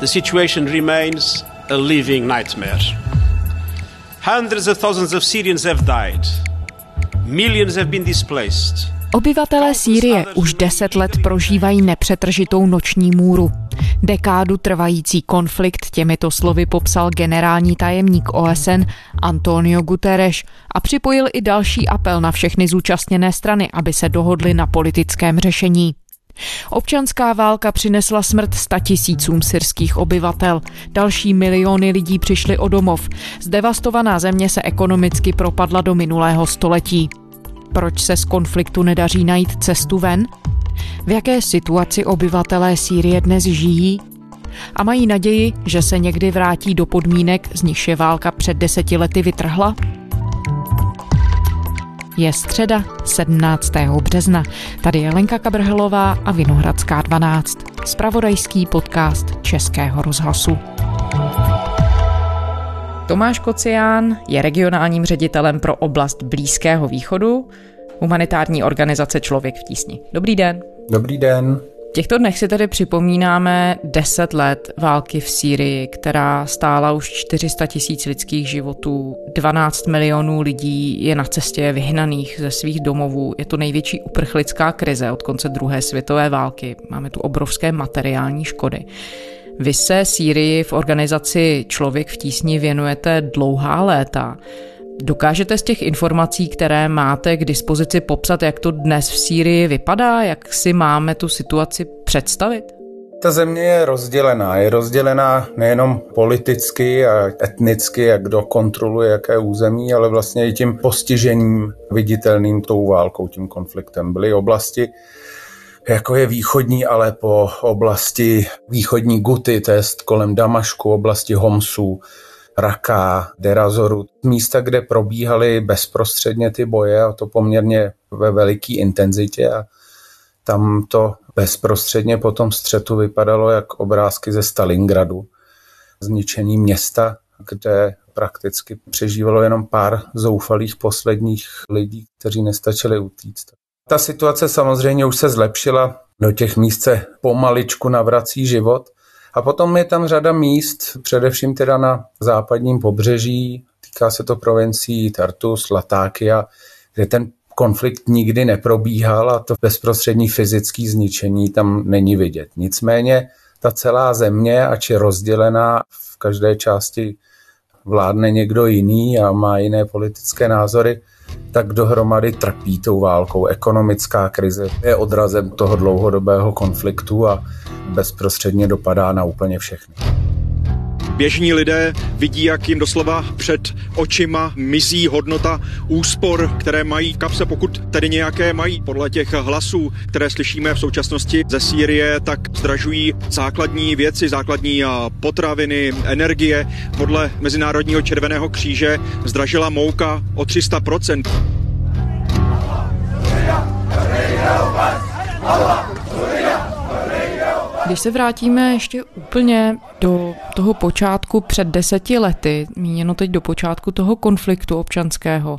The situation remains a living nightmare. Hundreds of thousands of Syrians have died. Millions have been displaced. Obyvatelé Sýrie už deset let prožívají nepřetržitou noční můru. Dekádu trvající konflikt těmito slovy popsal generální tajemník OSN Antonio Guterres a připojil i další apel na všechny zúčastněné strany, aby se dohodly na politickém řešení. Občanská válka přinesla smrt statisícům syrských obyvatel. Další miliony lidí přišly o domov. Zdevastovaná země se ekonomicky propadla do minulého století. Proč se z konfliktu nedaří najít cestu ven? V jaké situaci obyvatelé Sýrie dnes žijí? A mají naději, že se někdy vrátí do podmínek, z nichž je válka před deseti lety vytrhla? Je středa 17. března. Tady je Lenka Kabrhelová a Vinohradská 12. Spravodajský podcast Českého rozhlasu. Tomáš Kocián je regionálním ředitelem pro oblast Blízkého východu, humanitární organizace Člověk v tísni. Dobrý den. Dobrý den. Těchto dnech si tedy připomínáme 10 let války v Sýrii, která stála už 400 tisíc lidských životů. 12 milionů lidí je na cestě vyhnaných ze svých domovů. Je to největší uprchlická krize od konce druhé světové války. Máme tu obrovské materiální škody. Vy se Sýrii v organizaci Člověk v tísni věnujete dlouhá léta. Dokážete z těch informací, které máte k dispozici, popsat, jak to dnes v Sýrii vypadá? Jak si máme tu situaci představit? Ta země je rozdělená. Je rozdělená nejenom politicky a etnicky, jak kdo kontroluje jaké území, ale vlastně i tím postižením viditelným tou válkou, tím konfliktem. Byly oblasti, jako je východní Alepo, oblasti východní Guty, to je kolem Damašku, oblasti Homsu, Raka, Derazoru, místa, kde probíhaly bezprostředně ty boje a to poměrně ve veliké intenzitě a tam to bezprostředně po tom střetu vypadalo jak obrázky ze Stalingradu, zničení města, kde prakticky přežívalo jenom pár zoufalých posledních lidí, kteří nestačili utíct. Ta situace samozřejmě už se zlepšila, do těch míst se pomaličku navrací život a potom je tam řada míst, především teda na západním pobřeží, týká se to provincií Tartus, Latákia, kde ten konflikt nikdy neprobíhal a to bezprostřední fyzické zničení tam není vidět. Nicméně ta celá země, ač je rozdělená v každé části vládne někdo jiný a má jiné politické názory, tak dohromady trpí tou válkou. Ekonomická krize je odrazem toho dlouhodobého konfliktu a bezprostředně dopadá na úplně všechny. Běžní lidé vidí, jak jim doslova před očima mizí hodnota úspor, které mají kapse, pokud tedy nějaké mají. Podle těch hlasů, které slyšíme v současnosti ze Sýrie, tak zdražují základní věci, základní potraviny, energie. Podle Mezinárodního červeného kříže zdražila mouka o 300%. Allah, když se vrátíme ještě úplně do toho počátku před deseti lety, míněno teď do počátku toho konfliktu občanského,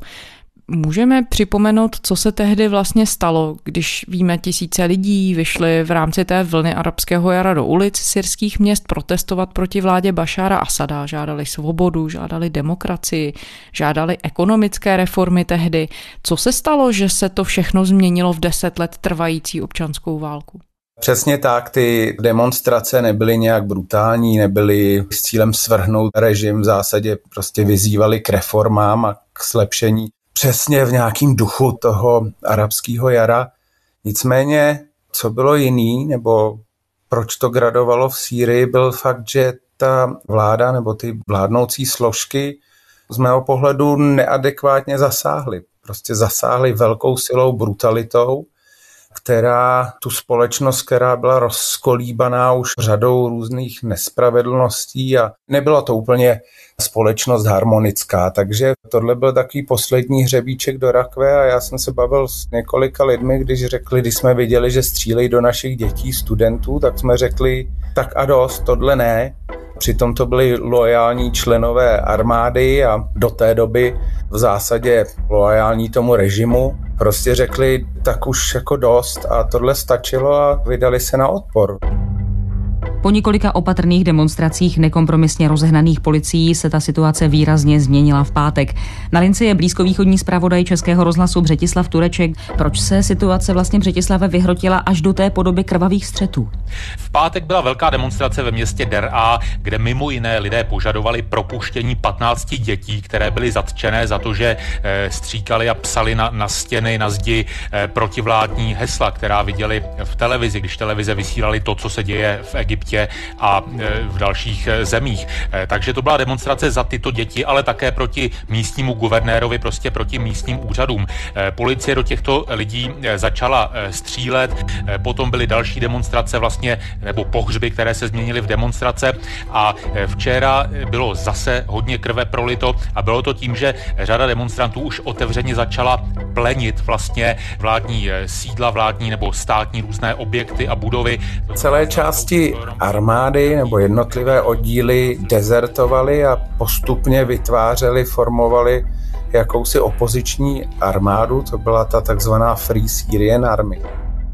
Můžeme připomenout, co se tehdy vlastně stalo, když víme, tisíce lidí vyšly v rámci té vlny arabského jara do ulic syrských měst protestovat proti vládě Bašára Asada, žádali svobodu, žádali demokracii, žádali ekonomické reformy tehdy. Co se stalo, že se to všechno změnilo v deset let trvající občanskou válku? Přesně tak, ty demonstrace nebyly nějak brutální, nebyly s cílem svrhnout režim, v zásadě prostě vyzývali k reformám a k zlepšení přesně v nějakým duchu toho arabského jara. Nicméně, co bylo jiný, nebo proč to gradovalo v Sýrii, byl fakt, že ta vláda nebo ty vládnoucí složky z mého pohledu neadekvátně zasáhly. Prostě zasáhly velkou silou, brutalitou která tu společnost, která byla rozkolíbaná už řadou různých nespravedlností a nebyla to úplně společnost harmonická, takže tohle byl takový poslední hřebíček do rakve a já jsem se bavil s několika lidmi, když řekli, když jsme viděli, že střílejí do našich dětí, studentů, tak jsme řekli, tak a dost, tohle ne, Přitom to byli loajální členové armády a do té doby v zásadě loajální tomu režimu. Prostě řekli, tak už jako dost a tohle stačilo a vydali se na odpor. Po několika opatrných demonstracích nekompromisně rozehnaných policií se ta situace výrazně změnila v pátek. Na lince je blízkovýchodní zpravodaj Českého rozhlasu Břetislav Tureček. Proč se situace vlastně Břetislave vyhrotila až do té podoby krvavých střetů? V pátek byla velká demonstrace ve městě Der'a, kde mimo jiné lidé požadovali propuštění 15 dětí, které byly zatčené za to, že eh, stříkali a psali na, na stěny, na zdi eh, protivládní hesla, která viděli v televizi, když televize vysílali to, co se děje v Egyptě a eh, v dalších zemích. Takže to byla demonstrace za tyto děti, ale také proti místnímu guvernérovi, prostě proti místním úřadům. Policie do těchto lidí začala střílet, potom byly další demonstrace vlastně, nebo pohřby, které se změnily v demonstrace a včera bylo zase hodně krve prolito a bylo to tím, že řada demonstrantů už otevřeně začala plenit vlastně vládní sídla, vládní nebo státní různé objekty a budovy. Celé části armády nebo jednotlivé oddíly dezertovaly a postupně vytvářely, formovaly jakousi opoziční armádu, to byla ta takzvaná Free Syrian Army.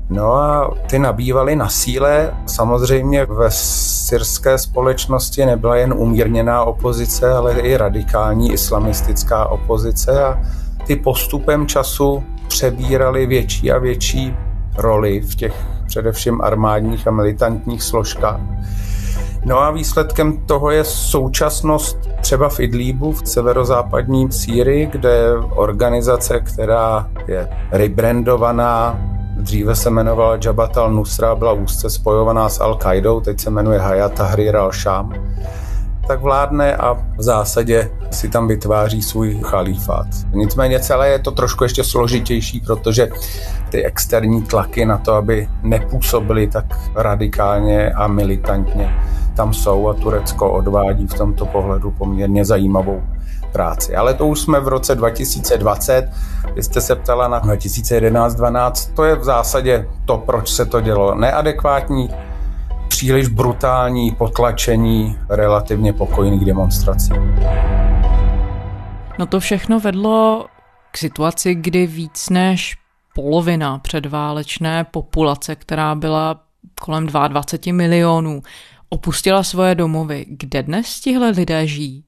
No a ty nabývaly na síle. Samozřejmě ve syrské společnosti nebyla jen umírněná opozice, ale i radikální islamistická opozice a ty postupem času přebíraly větší a větší roli v těch především armádních a militantních složkách. No a výsledkem toho je současnost třeba v Idlíbu, v severozápadní Sýrii, kde organizace, která je rebrandovaná, Dříve se jmenovala Jabhat al-Nusra, byla úzce spojovaná s Al-Qaidou, teď se jmenuje Hayat Tahrir al-Sham tak vládne a v zásadě si tam vytváří svůj chalífát. Nicméně celé je to trošku ještě složitější, protože ty externí tlaky na to, aby nepůsobily tak radikálně a militantně, tam jsou a Turecko odvádí v tomto pohledu poměrně zajímavou práci. Ale to už jsme v roce 2020, vy jste se ptala na 2011-12, to je v zásadě to, proč se to dělo. Neadekvátní, příliš brutální potlačení relativně pokojných demonstrací. No to všechno vedlo k situaci, kdy víc než polovina předválečné populace, která byla kolem 22 milionů, opustila svoje domovy. Kde dnes tihle lidé žijí?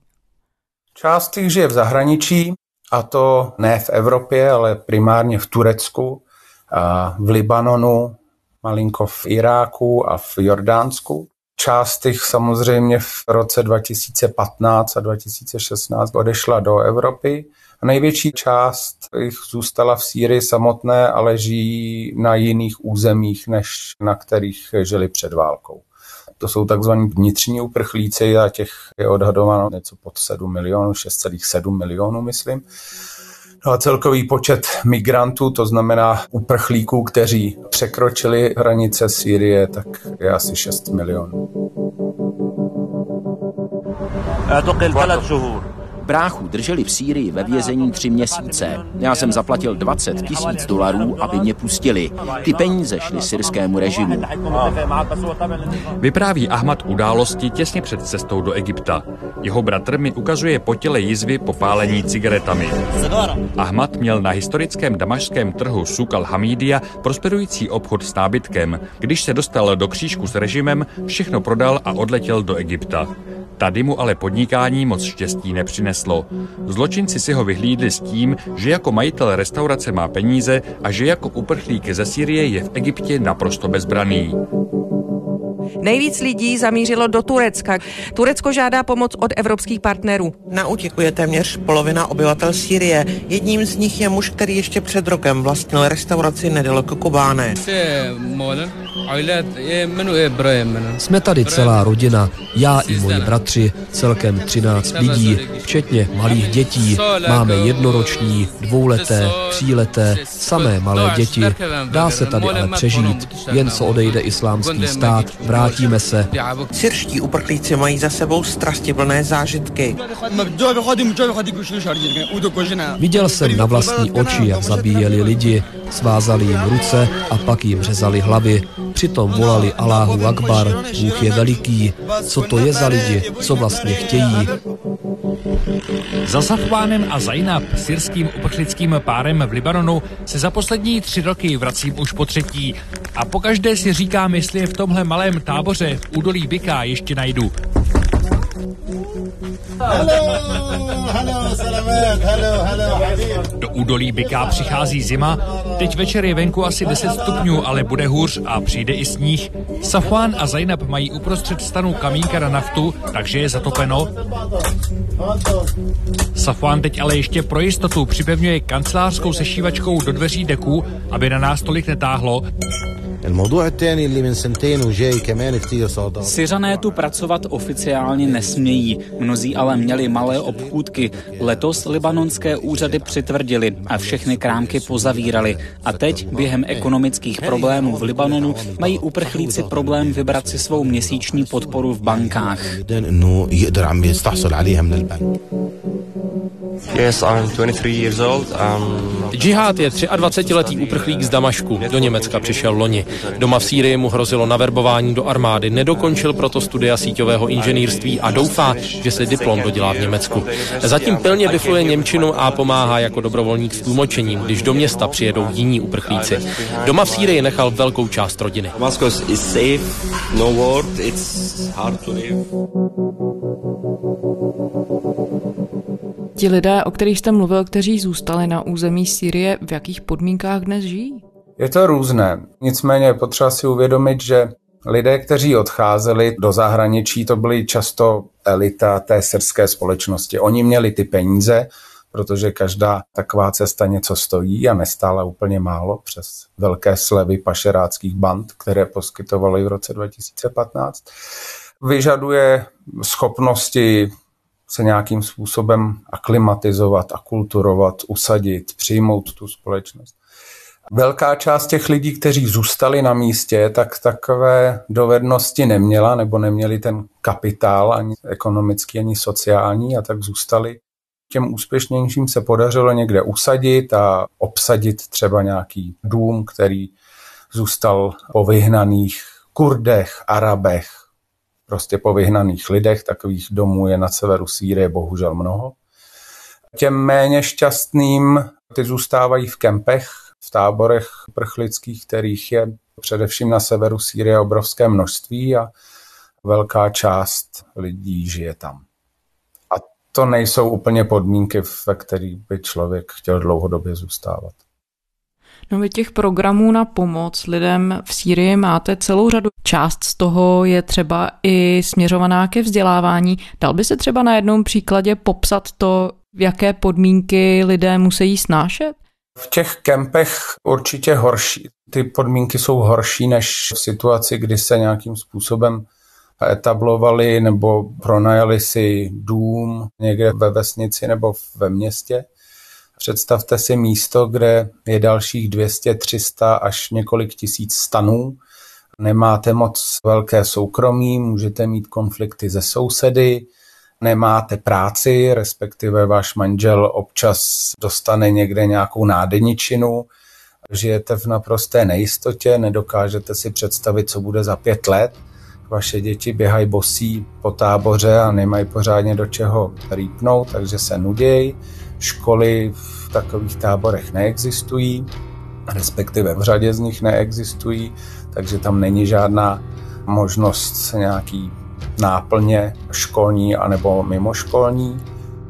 Část těch žije v zahraničí, a to ne v Evropě, ale primárně v Turecku, a v Libanonu, malinko v Iráku a v Jordánsku. Část těch samozřejmě v roce 2015 a 2016 odešla do Evropy. A největší část jich zůstala v Sýrii samotné, ale žijí na jiných územích, než na kterých žili před válkou. To jsou takzvaní vnitřní uprchlíci a těch je odhadováno něco pod 7 milionů, 6,7 milionů, myslím. No celkový počet migrantů, to znamená uprchlíků, kteří překročili hranice Sýrie, tak je asi 6 milionů. Bráchu drželi v Sýrii ve vězení tři měsíce. Já jsem zaplatil 20 tisíc dolarů, aby mě pustili. Ty peníze šly syrskému režimu. Vypráví Ahmad události těsně před cestou do Egypta. Jeho bratr mi ukazuje po těle jizvy popálení cigaretami. Ahmad měl na historickém damašském trhu Sukal Hamidia prosperující obchod s nábytkem. Když se dostal do křížku s režimem, všechno prodal a odletěl do Egypta. Tady mu ale podnikání moc štěstí nepřineslo. Zločinci si ho vyhlídli s tím, že jako majitel restaurace má peníze a že jako uprchlík ze Sýrie je v Egyptě naprosto bezbraný. Nejvíc lidí zamířilo do Turecka. Turecko žádá pomoc od evropských partnerů. Na útěku je téměř polovina obyvatel Sýrie. Jedním z nich je muž, který ještě před rokem vlastnil restauraci nedaleko Kobáne. Jsme tady celá rodina, já i moji bratři, celkem 13 lidí, včetně malých dětí. Máme jednoroční, dvouleté, tříleté, samé malé děti. Dá se tady ale přežít, jen co odejde islámský stát, vrátíme se. Syrští uprchlíci mají za sebou strastiplné zážitky. Viděl jsem na vlastní oči, jak zabíjeli lidi, svázali jim ruce a pak jim řezali hlavy. Přitom volali Aláhu Akbar, Bůh je veliký. Co to je za lidi, co vlastně chtějí? Za Safvánem a Zainab, syrským uprchlickým párem v Libanonu, se za poslední tři roky vracím už po třetí. A pokaždé si říkám, jestli je v tomhle malém táboře v údolí Byka ještě najdu. Do údolí Byká přichází zima, teď večer je venku asi 10 stupňů, ale bude hůř a přijde i sníh. Safwan a Zainab mají uprostřed stanu kamínka na naftu, takže je zatopeno. Safwan teď ale ještě pro jistotu připevňuje kancelářskou sešívačkou do dveří deku, aby na nás tolik netáhlo. Syřané tu pracovat oficiálně nesmějí, mnozí ale měli malé obchůdky. Letos libanonské úřady přitvrdili a všechny krámky pozavírali. A teď, během ekonomických problémů v Libanonu, mají uprchlíci problém vybrat si svou měsíční podporu v bankách. Yes, I'm 23 years old. Um... Džihad je 23-letý uprchlík z Damašku. Do Německa přišel loni. Doma v Sýrii mu hrozilo naverbování do armády. Nedokončil proto studia síťového inženýrství a doufá, že se diplom dodělá v Německu. Zatím pilně bifluje Němčinu a pomáhá jako dobrovolník s tlumočením, když do města přijedou jiní uprchlíci. Doma v Sýrii nechal velkou část rodiny. No Ti lidé, o kterých jste mluvil, kteří zůstali na území Sýrie, v jakých podmínkách dnes žijí? Je to různé. Nicméně je potřeba si uvědomit, že lidé, kteří odcházeli do zahraničí, to byly často elita té syrské společnosti. Oni měli ty peníze, protože každá taková cesta něco stojí a nestála úplně málo přes velké slevy pašeráckých band, které poskytovaly v roce 2015. Vyžaduje schopnosti se nějakým způsobem aklimatizovat, akulturovat, usadit, přijmout tu společnost. Velká část těch lidí, kteří zůstali na místě, tak takové dovednosti neměla nebo neměli ten kapitál ani ekonomický, ani sociální a tak zůstali. Těm úspěšnějším se podařilo někde usadit a obsadit třeba nějaký dům, který zůstal po vyhnaných Kurdech, Arabech, prostě po vyhnaných lidech. Takových domů je na severu Sýrie bohužel mnoho. Těm méně šťastným ty zůstávají v kempech, v táborech prchlických, kterých je především na severu Sýrie obrovské množství a velká část lidí žije tam. A to nejsou úplně podmínky, ve kterých by člověk chtěl dlouhodobě zůstávat. No vy těch programů na pomoc lidem v Sýrii máte celou řadu. Část z toho je třeba i směřovaná ke vzdělávání. Dal by se třeba na jednom příkladě popsat to, v jaké podmínky lidé musí snášet? V těch kempech určitě horší. Ty podmínky jsou horší než v situaci, kdy se nějakým způsobem etablovali nebo pronajali si dům někde ve vesnici nebo ve městě. Představte si místo, kde je dalších 200, 300 až několik tisíc stanů. Nemáte moc velké soukromí, můžete mít konflikty ze sousedy, nemáte práci, respektive váš manžel občas dostane někde nějakou nádeničinu, žijete v naprosté nejistotě, nedokážete si představit, co bude za pět let. Vaše děti běhají bosí po táboře a nemají pořádně do čeho rýpnout, takže se nudějí. Školy v takových táborech neexistují, respektive v řadě z nich neexistují, takže tam není žádná možnost nějaký náplně školní anebo mimoškolní.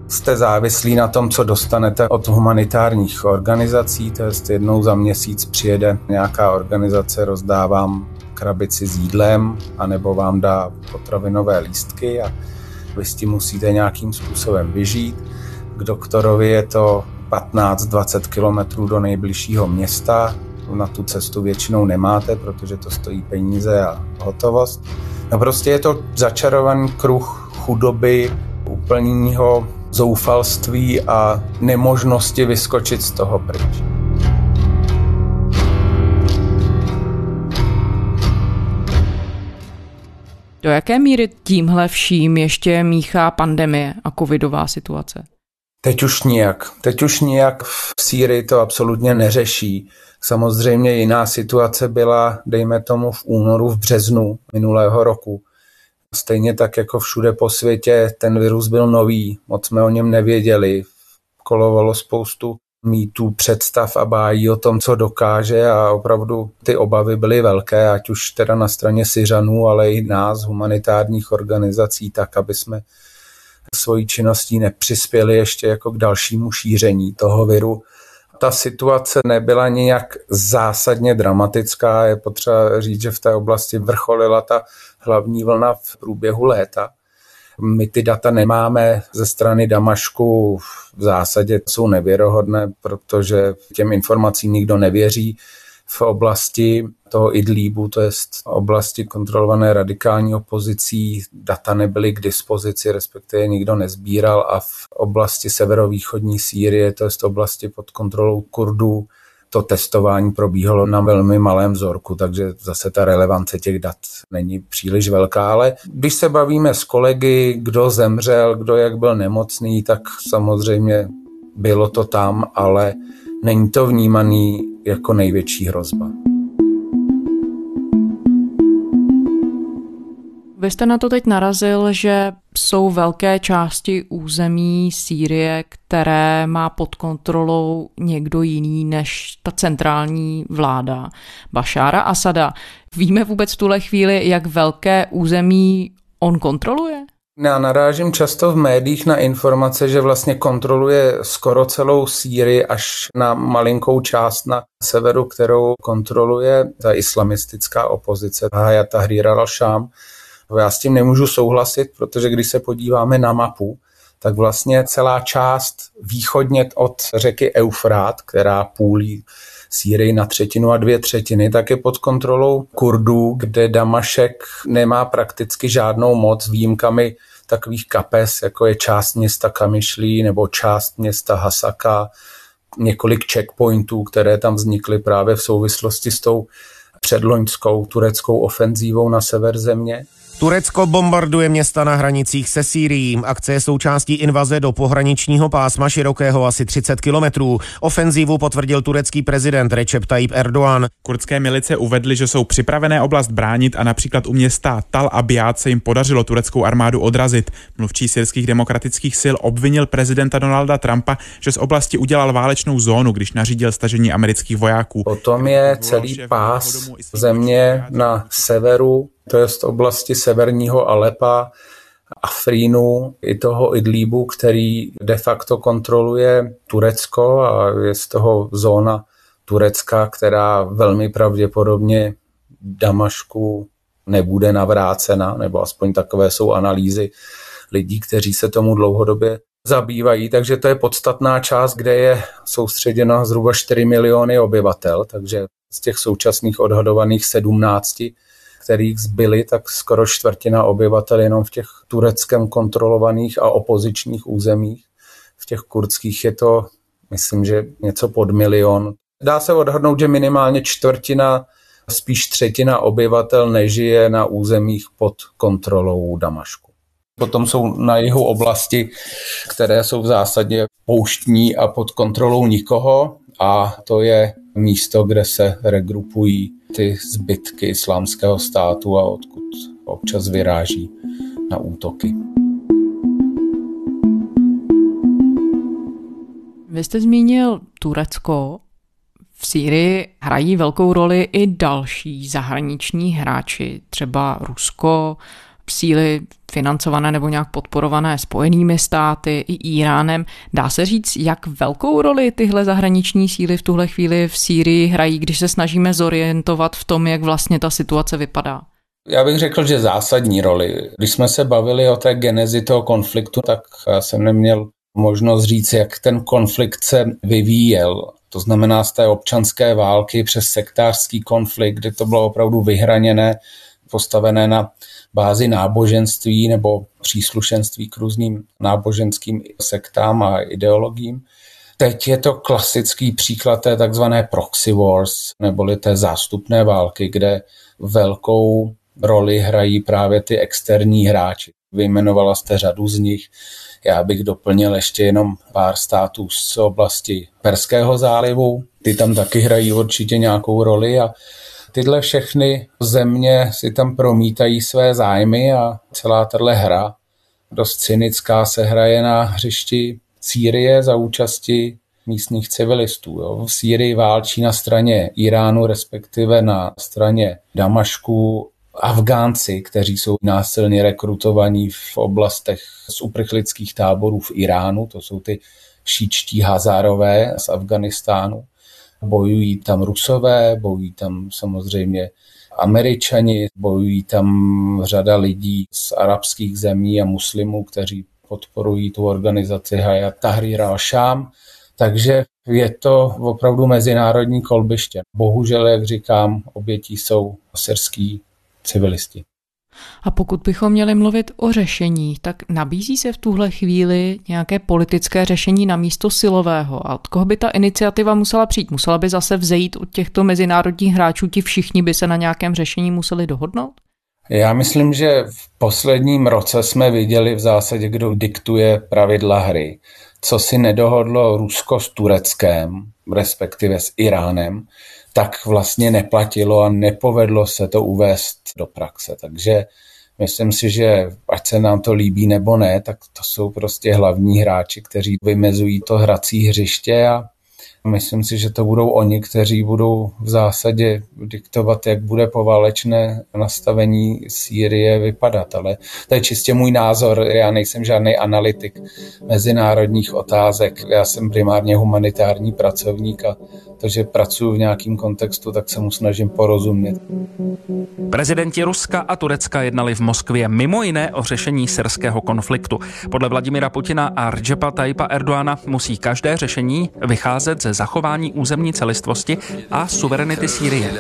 Jste závislí na tom, co dostanete od humanitárních organizací, to je jednou za měsíc přijede nějaká organizace, rozdávám krabici s jídlem, anebo vám dá potravinové lístky a vy s tím musíte nějakým způsobem vyžít. K doktorovi je to 15-20 kilometrů do nejbližšího města. Na tu cestu většinou nemáte, protože to stojí peníze a hotovost. No prostě je to začarovaný kruh chudoby, úplného zoufalství a nemožnosti vyskočit z toho pryč. Do jaké míry tímhle vším ještě míchá pandemie a covidová situace? Teď už nijak. Teď už nijak v Sýrii to absolutně neřeší. Samozřejmě jiná situace byla, dejme tomu, v únoru, v březnu minulého roku. Stejně tak jako všude po světě, ten virus byl nový, moc jsme o něm nevěděli. Kolovalo spoustu mýtů, představ a bájí o tom, co dokáže a opravdu ty obavy byly velké, ať už teda na straně Syřanů, ale i nás, humanitárních organizací, tak, aby jsme svojí činností nepřispěli ještě jako k dalšímu šíření toho viru. Ta situace nebyla nijak zásadně dramatická. Je potřeba říct, že v té oblasti vrcholila ta hlavní vlna v průběhu léta. My ty data nemáme ze strany Damašku, v zásadě jsou nevěrohodné, protože těm informacím nikdo nevěří. V oblasti toho Idlíbu, to je oblasti kontrolované radikální opozicí, data nebyly k dispozici, respektive nikdo nezbíral. A v oblasti severovýchodní Sýrie, to je oblasti pod kontrolou Kurdů, to testování probíhalo na velmi malém vzorku, takže zase ta relevance těch dat není příliš velká, ale když se bavíme s kolegy, kdo zemřel, kdo jak byl nemocný, tak samozřejmě bylo to tam, ale není to vnímaný jako největší hrozba. Vy jste na to teď narazil, že jsou velké části území Sýrie, které má pod kontrolou někdo jiný než ta centrální vláda Bašára Asada. Víme vůbec v tuhle chvíli, jak velké území on kontroluje? Já narážím často v médiích na informace, že vlastně kontroluje skoro celou Sýrii až na malinkou část na severu, kterou kontroluje ta islamistická opozice Hayat Tahrir al-Sham. Já s tím nemůžu souhlasit, protože když se podíváme na mapu, tak vlastně celá část východně od řeky Eufrát, která půlí Sýrii na třetinu a dvě třetiny, tak je pod kontrolou Kurdů, kde Damašek nemá prakticky žádnou moc výjimkami takových kapes, jako je část města Kamišlí nebo část města Hasaka, několik checkpointů, které tam vznikly právě v souvislosti s tou předloňskou tureckou ofenzívou na sever země. Turecko bombarduje města na hranicích se Sýrií. Akce je součástí invaze do pohraničního pásma širokého asi 30 kilometrů. Ofenzívu potvrdil turecký prezident Recep Tayyip Erdogan. Kurdské milice uvedly, že jsou připravené oblast bránit a například u města Tal Abyad se jim podařilo tureckou armádu odrazit. Mluvčí syrských demokratických sil obvinil prezidenta Donalda Trumpa, že z oblasti udělal válečnou zónu, když nařídil stažení amerických vojáků. Potom je celý pás země na severu to je z oblasti severního Alepa, Afrínu i toho Idlíbu, který de facto kontroluje Turecko a je z toho zóna Turecka, která velmi pravděpodobně Damašku nebude navrácena, nebo aspoň takové jsou analýzy lidí, kteří se tomu dlouhodobě zabývají, takže to je podstatná část, kde je soustředěno zhruba 4 miliony obyvatel, takže z těch současných odhadovaných 17 kterých zbyly, tak skoro čtvrtina obyvatel jenom v těch tureckém kontrolovaných a opozičních územích. V těch kurdských je to, myslím, že něco pod milion. Dá se odhadnout, že minimálně čtvrtina, spíš třetina obyvatel nežije na územích pod kontrolou Damašku. Potom jsou na jihu oblasti, které jsou v zásadě pouštní a pod kontrolou nikoho a to je místo, kde se regrupují ty zbytky islámského státu a odkud občas vyráží na útoky. Vy jste zmínil Turecko. V Sýrii hrají velkou roli i další zahraniční hráči, třeba Rusko, síly financované nebo nějak podporované spojenými státy i Iránem. Dá se říct, jak velkou roli tyhle zahraniční síly v tuhle chvíli v Sýrii hrají, když se snažíme zorientovat v tom, jak vlastně ta situace vypadá? Já bych řekl, že zásadní roli. Když jsme se bavili o té genezi toho konfliktu, tak jsem neměl možnost říct, jak ten konflikt se vyvíjel. To znamená z té občanské války přes sektářský konflikt, kdy to bylo opravdu vyhraněné, postavené na bázi náboženství nebo příslušenství k různým náboženským sektám a ideologiím. Teď je to klasický příklad té takzvané proxy wars, neboli té zástupné války, kde velkou roli hrají právě ty externí hráči. Vyjmenovala jste řadu z nich. Já bych doplnil ještě jenom pár států z oblasti Perského zálivu. Ty tam taky hrají určitě nějakou roli a tyhle všechny země si tam promítají své zájmy a celá tahle hra dost cynická se hraje na hřišti Sýrie za účasti místních civilistů. Jo. V Sýrii válčí na straně Iránu, respektive na straně Damašku Afgánci, kteří jsou násilně rekrutovaní v oblastech z uprchlických táborů v Iránu, to jsou ty šíčtí hazárové z Afganistánu. Bojují tam Rusové, bojují tam samozřejmě Američani, bojují tam řada lidí z arabských zemí a muslimů, kteří podporují tu organizaci Hayat Tahrir al-Sham. Takže je to opravdu mezinárodní kolbiště. Bohužel, jak říkám, obětí jsou syrský civilisti. A pokud bychom měli mluvit o řešení, tak nabízí se v tuhle chvíli nějaké politické řešení na místo silového. A od koho by ta iniciativa musela přijít? Musela by zase vzejít od těchto mezinárodních hráčů, ti všichni by se na nějakém řešení museli dohodnout? Já myslím, že v posledním roce jsme viděli v zásadě, kdo diktuje pravidla hry. Co si nedohodlo Rusko s Tureckem, respektive s Iránem, tak vlastně neplatilo a nepovedlo se to uvést do praxe. Takže myslím si, že ať se nám to líbí nebo ne, tak to jsou prostě hlavní hráči, kteří vymezují to hrací hřiště a Myslím si, že to budou oni, kteří budou v zásadě diktovat, jak bude poválečné nastavení Sýrie vypadat. Ale to je čistě můj názor. Já nejsem žádný analytik mezinárodních otázek. Já jsem primárně humanitární pracovník a to, že pracuji v nějakém kontextu, tak se mu snažím porozumět. Prezidenti Ruska a Turecka jednali v Moskvě mimo jiné o řešení syrského konfliktu. Podle Vladimira Putina a Rjepa Tajipa Erdoana musí každé řešení vycházet ze zachování územní celistvosti a suverenity Sýrie.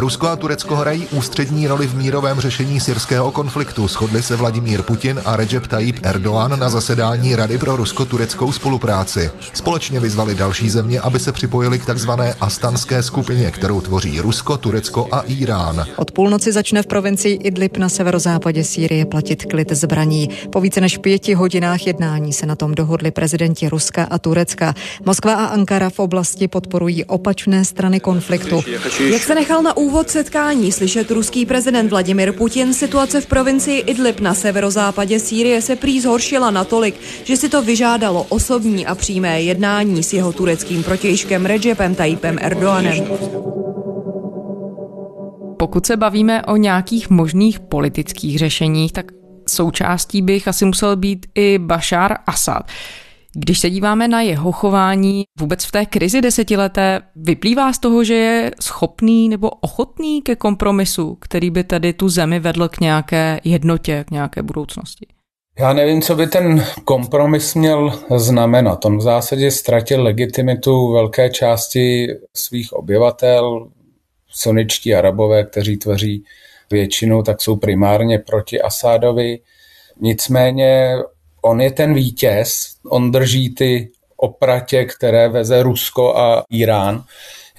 Rusko a Turecko hrají ústřední roli v mírovém řešení syrského konfliktu. Shodli se Vladimír Putin a Recep Tayyip Erdoğan na zasedání Rady pro rusko-tureckou spolupráci. Společně vyzvali další země, aby se připojili k takzvané astanské skupině, kterou tvoří Rusko, Turecko a Irán. Od půlnoci začne v provincii Idlib na severozápadě Sýrie platit klid zbraní. Po více než pěti hodinách jednání se na tom dohodli prezidenti Ruska a Turecka. Moskva a Ankara v oblasti podporují opačné strany konfliktu. Jak se nechal na úvod setkání slyšet ruský prezident Vladimir Putin, situace v provincii Idlib na severozápadě Sýrie se prý zhoršila natolik, že si to vyžádalo osobní a přímé jednání s jeho tureckým protějškem Recepem Tayyipem Erdoganem. Pokud se bavíme o nějakých možných politických řešeních, tak součástí bych asi musel být i Bashar Assad. Když se díváme na jeho chování vůbec v té krizi desetileté, vyplývá z toho, že je schopný nebo ochotný ke kompromisu, který by tady tu zemi vedl k nějaké jednotě, k nějaké budoucnosti? Já nevím, co by ten kompromis měl znamenat. On v zásadě ztratil legitimitu velké části svých obyvatel. Soničtí arabové, kteří tvoří většinu, tak jsou primárně proti Asádovi. Nicméně on je ten vítěz, on drží ty opratě, které veze Rusko a Irán.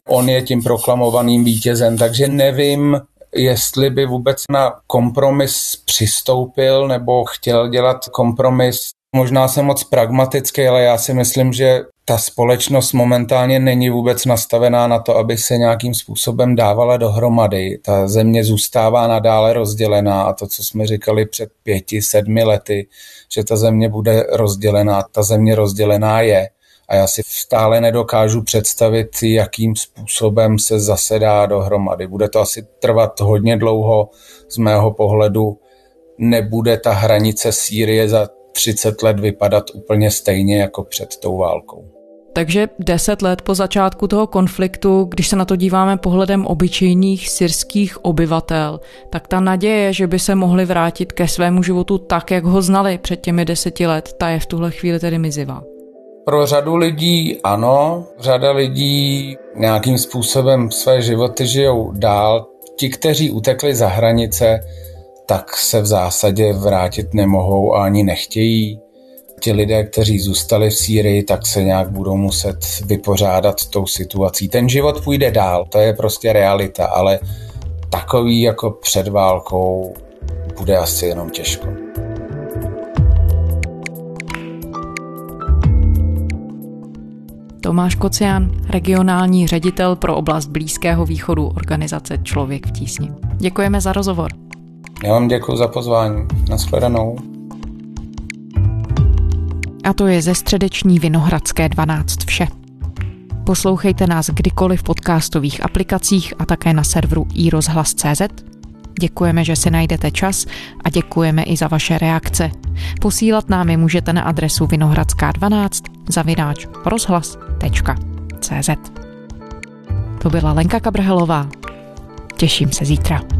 On je tím proklamovaným vítězem, takže nevím, jestli by vůbec na kompromis přistoupil nebo chtěl dělat kompromis. Možná jsem moc pragmatický, ale já si myslím, že ta společnost momentálně není vůbec nastavená na to, aby se nějakým způsobem dávala dohromady. Ta země zůstává nadále rozdělená a to, co jsme říkali před pěti, sedmi lety, že ta země bude rozdělená, ta země rozdělená je. A já si stále nedokážu představit, jakým způsobem se zase dá dohromady. Bude to asi trvat hodně dlouho z mého pohledu. Nebude ta hranice Sýrie za 30 let vypadat úplně stejně jako před tou válkou. Takže deset let po začátku toho konfliktu, když se na to díváme pohledem obyčejných syrských obyvatel, tak ta naděje, že by se mohli vrátit ke svému životu tak, jak ho znali před těmi deseti let, ta je v tuhle chvíli tedy mizivá. Pro řadu lidí ano, řada lidí nějakým způsobem své životy žijou dál. Ti, kteří utekli za hranice, tak se v zásadě vrátit nemohou a ani nechtějí ti lidé, kteří zůstali v Sýrii, tak se nějak budou muset vypořádat s tou situací. Ten život půjde dál, to je prostě realita, ale takový jako před válkou bude asi jenom těžko. Tomáš Kocián, regionální ředitel pro oblast Blízkého východu organizace Člověk v tísni. Děkujeme za rozhovor. Já vám děkuji za pozvání. Naschledanou. A to je ze středeční Vinohradské 12 vše. Poslouchejte nás kdykoliv v podcastových aplikacích a také na serveru iRozhlas.cz. Děkujeme, že si najdete čas a děkujeme i za vaše reakce. Posílat nám je můžete na adresu vinohradská12 zavináč rozhlas.cz To byla Lenka Kabrhelová. Těším se zítra.